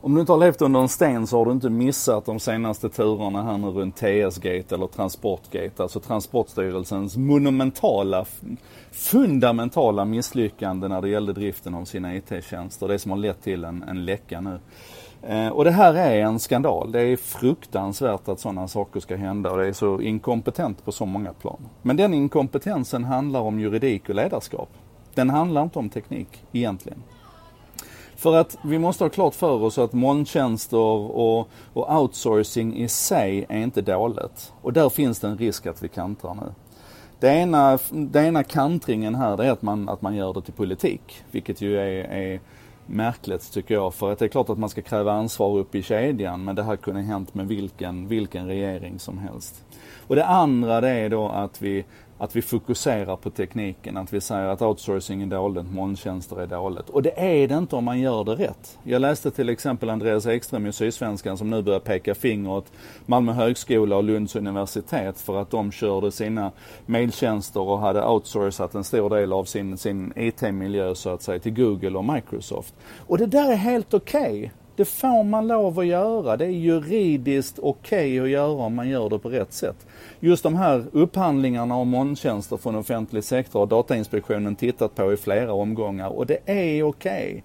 Om du inte har levt under en sten så har du inte missat de senaste turerna här nu runt TS-gate eller Transportgate. Alltså Transportstyrelsens monumentala, fundamentala misslyckande när det gällde driften av sina IT-tjänster. Det som har lett till en, en läcka nu. Eh, och det här är en skandal. Det är fruktansvärt att sådana saker ska hända och det är så inkompetent på så många plan. Men den inkompetensen handlar om juridik och ledarskap. Den handlar inte om teknik egentligen. För att vi måste ha klart för oss att molntjänster och, och outsourcing i sig är inte dåligt. Och där finns det en risk att vi kantrar nu. Det ena, det ena kantringen här det är att man, att man gör det till politik, vilket ju är, är märkligt tycker jag. För att det är klart att man ska kräva ansvar upp i kedjan men det här kunde hänt med vilken, vilken regering som helst. Och det andra det är då att vi att vi fokuserar på tekniken, att vi säger att outsourcing är dåligt, molntjänster är dåligt. Och det är det inte om man gör det rätt. Jag läste till exempel Andreas Ekström i Sydsvenskan som nu börjar peka finger åt Malmö högskola och Lunds universitet för att de körde sina mailtjänster och hade outsourcat en stor del av sin, sin IT-miljö så att säga till Google och Microsoft. Och det där är helt okej. Okay. Det får man lov att göra. Det är juridiskt okej okay att göra om man gör det på rätt sätt. Just de här upphandlingarna av molntjänster från offentlig sektor har Datainspektionen tittat på i flera omgångar och det är okej. Okay.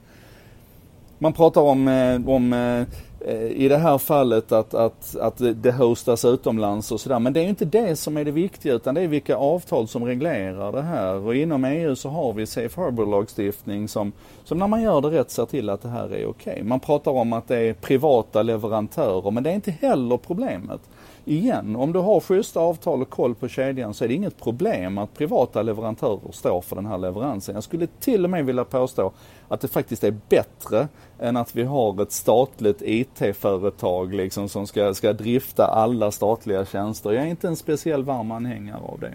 Man pratar om, eh, om eh, Eh, i det här fallet att, att, att det hostas utomlands och sådär. Men det är inte det som är det viktiga utan det är vilka avtal som reglerar det här. Och inom EU så har vi Safe Harbour lagstiftning som, som när man gör det rätt ser till att det här är okej. Okay. Man pratar om att det är privata leverantörer men det är inte heller problemet igen, om du har schyssta avtal och koll på kedjan så är det inget problem att privata leverantörer står för den här leveransen. Jag skulle till och med vilja påstå att det faktiskt är bättre än att vi har ett statligt IT-företag liksom som ska, ska drifta alla statliga tjänster. Jag är inte en speciell varm anhängare av det.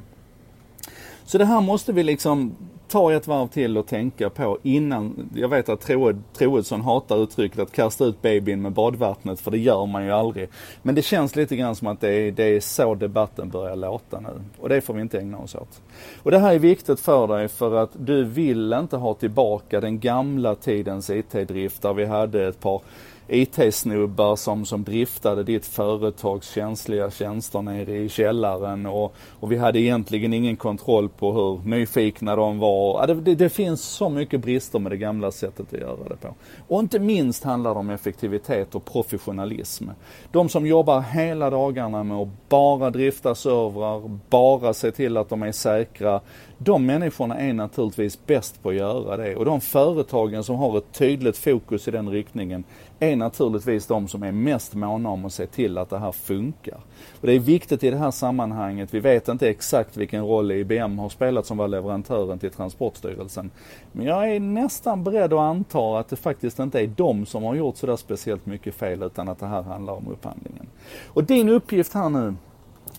Så det här måste vi liksom ta ett varv till och tänka på innan. Jag vet att Troedsson hatar uttrycket att kasta ut babyn med badvattnet för det gör man ju aldrig. Men det känns lite grann som att det är, det är så debatten börjar låta nu. Och det får vi inte ägna oss åt. Och det här är viktigt för dig för att du vill inte ha tillbaka den gamla tidens IT-drift där vi hade ett par IT-snubbar som, som driftade ditt företags känsliga tjänster nere i källaren och, och vi hade egentligen ingen kontroll på hur nyfikna de var. Det, det, det, finns så mycket brister med det gamla sättet att göra det på. Och inte minst handlar det om effektivitet och professionalism. De som jobbar hela dagarna med att bara drifta servrar, bara se till att de är säkra, de människorna är naturligtvis bäst på att göra det och de företagen som har ett tydligt fokus i den riktningen är naturligtvis de som är mest måna om att se till att det här funkar. Och det är viktigt i det här sammanhanget, vi vet inte exakt vilken roll IBM har spelat som var leverantören till Transportstyrelsen. Men jag är nästan beredd att anta att det faktiskt inte är de som har gjort sådär speciellt mycket fel utan att det här handlar om upphandlingen. Och din uppgift här nu,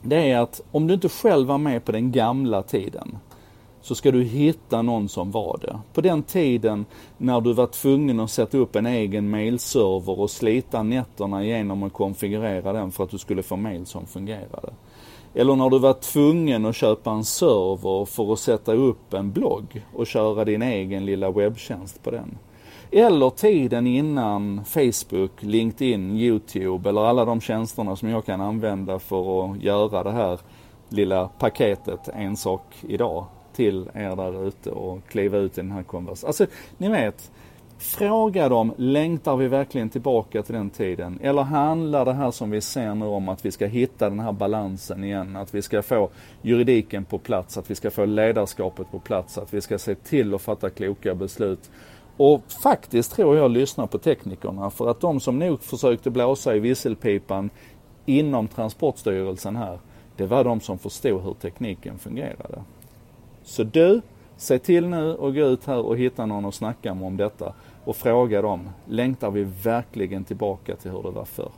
det är att om du inte själv var med på den gamla tiden, så ska du hitta någon som var det. På den tiden när du var tvungen att sätta upp en egen mailserver och slita nätterna genom att konfigurera den för att du skulle få mail som fungerade. Eller när du var tvungen att köpa en server för att sätta upp en blogg och köra din egen lilla webbtjänst på den. Eller tiden innan Facebook, LinkedIn, Youtube eller alla de tjänsterna som jag kan använda för att göra det här lilla paketet En sak idag till er där ute och kliva ut i den här konversationen. Alltså, ni vet. Fråga dem, längtar vi verkligen tillbaka till den tiden? Eller handlar det här som vi ser nu om att vi ska hitta den här balansen igen? Att vi ska få juridiken på plats, att vi ska få ledarskapet på plats, att vi ska se till att fatta kloka beslut. Och faktiskt tror jag lyssna på teknikerna för att de som nog försökte blåsa i visselpipan inom Transportstyrelsen här, det var de som förstod hur tekniken fungerade. Så du, se till nu och gå ut här och hitta någon att snacka med om detta och fråga dem, längtar vi verkligen tillbaka till hur det var förr?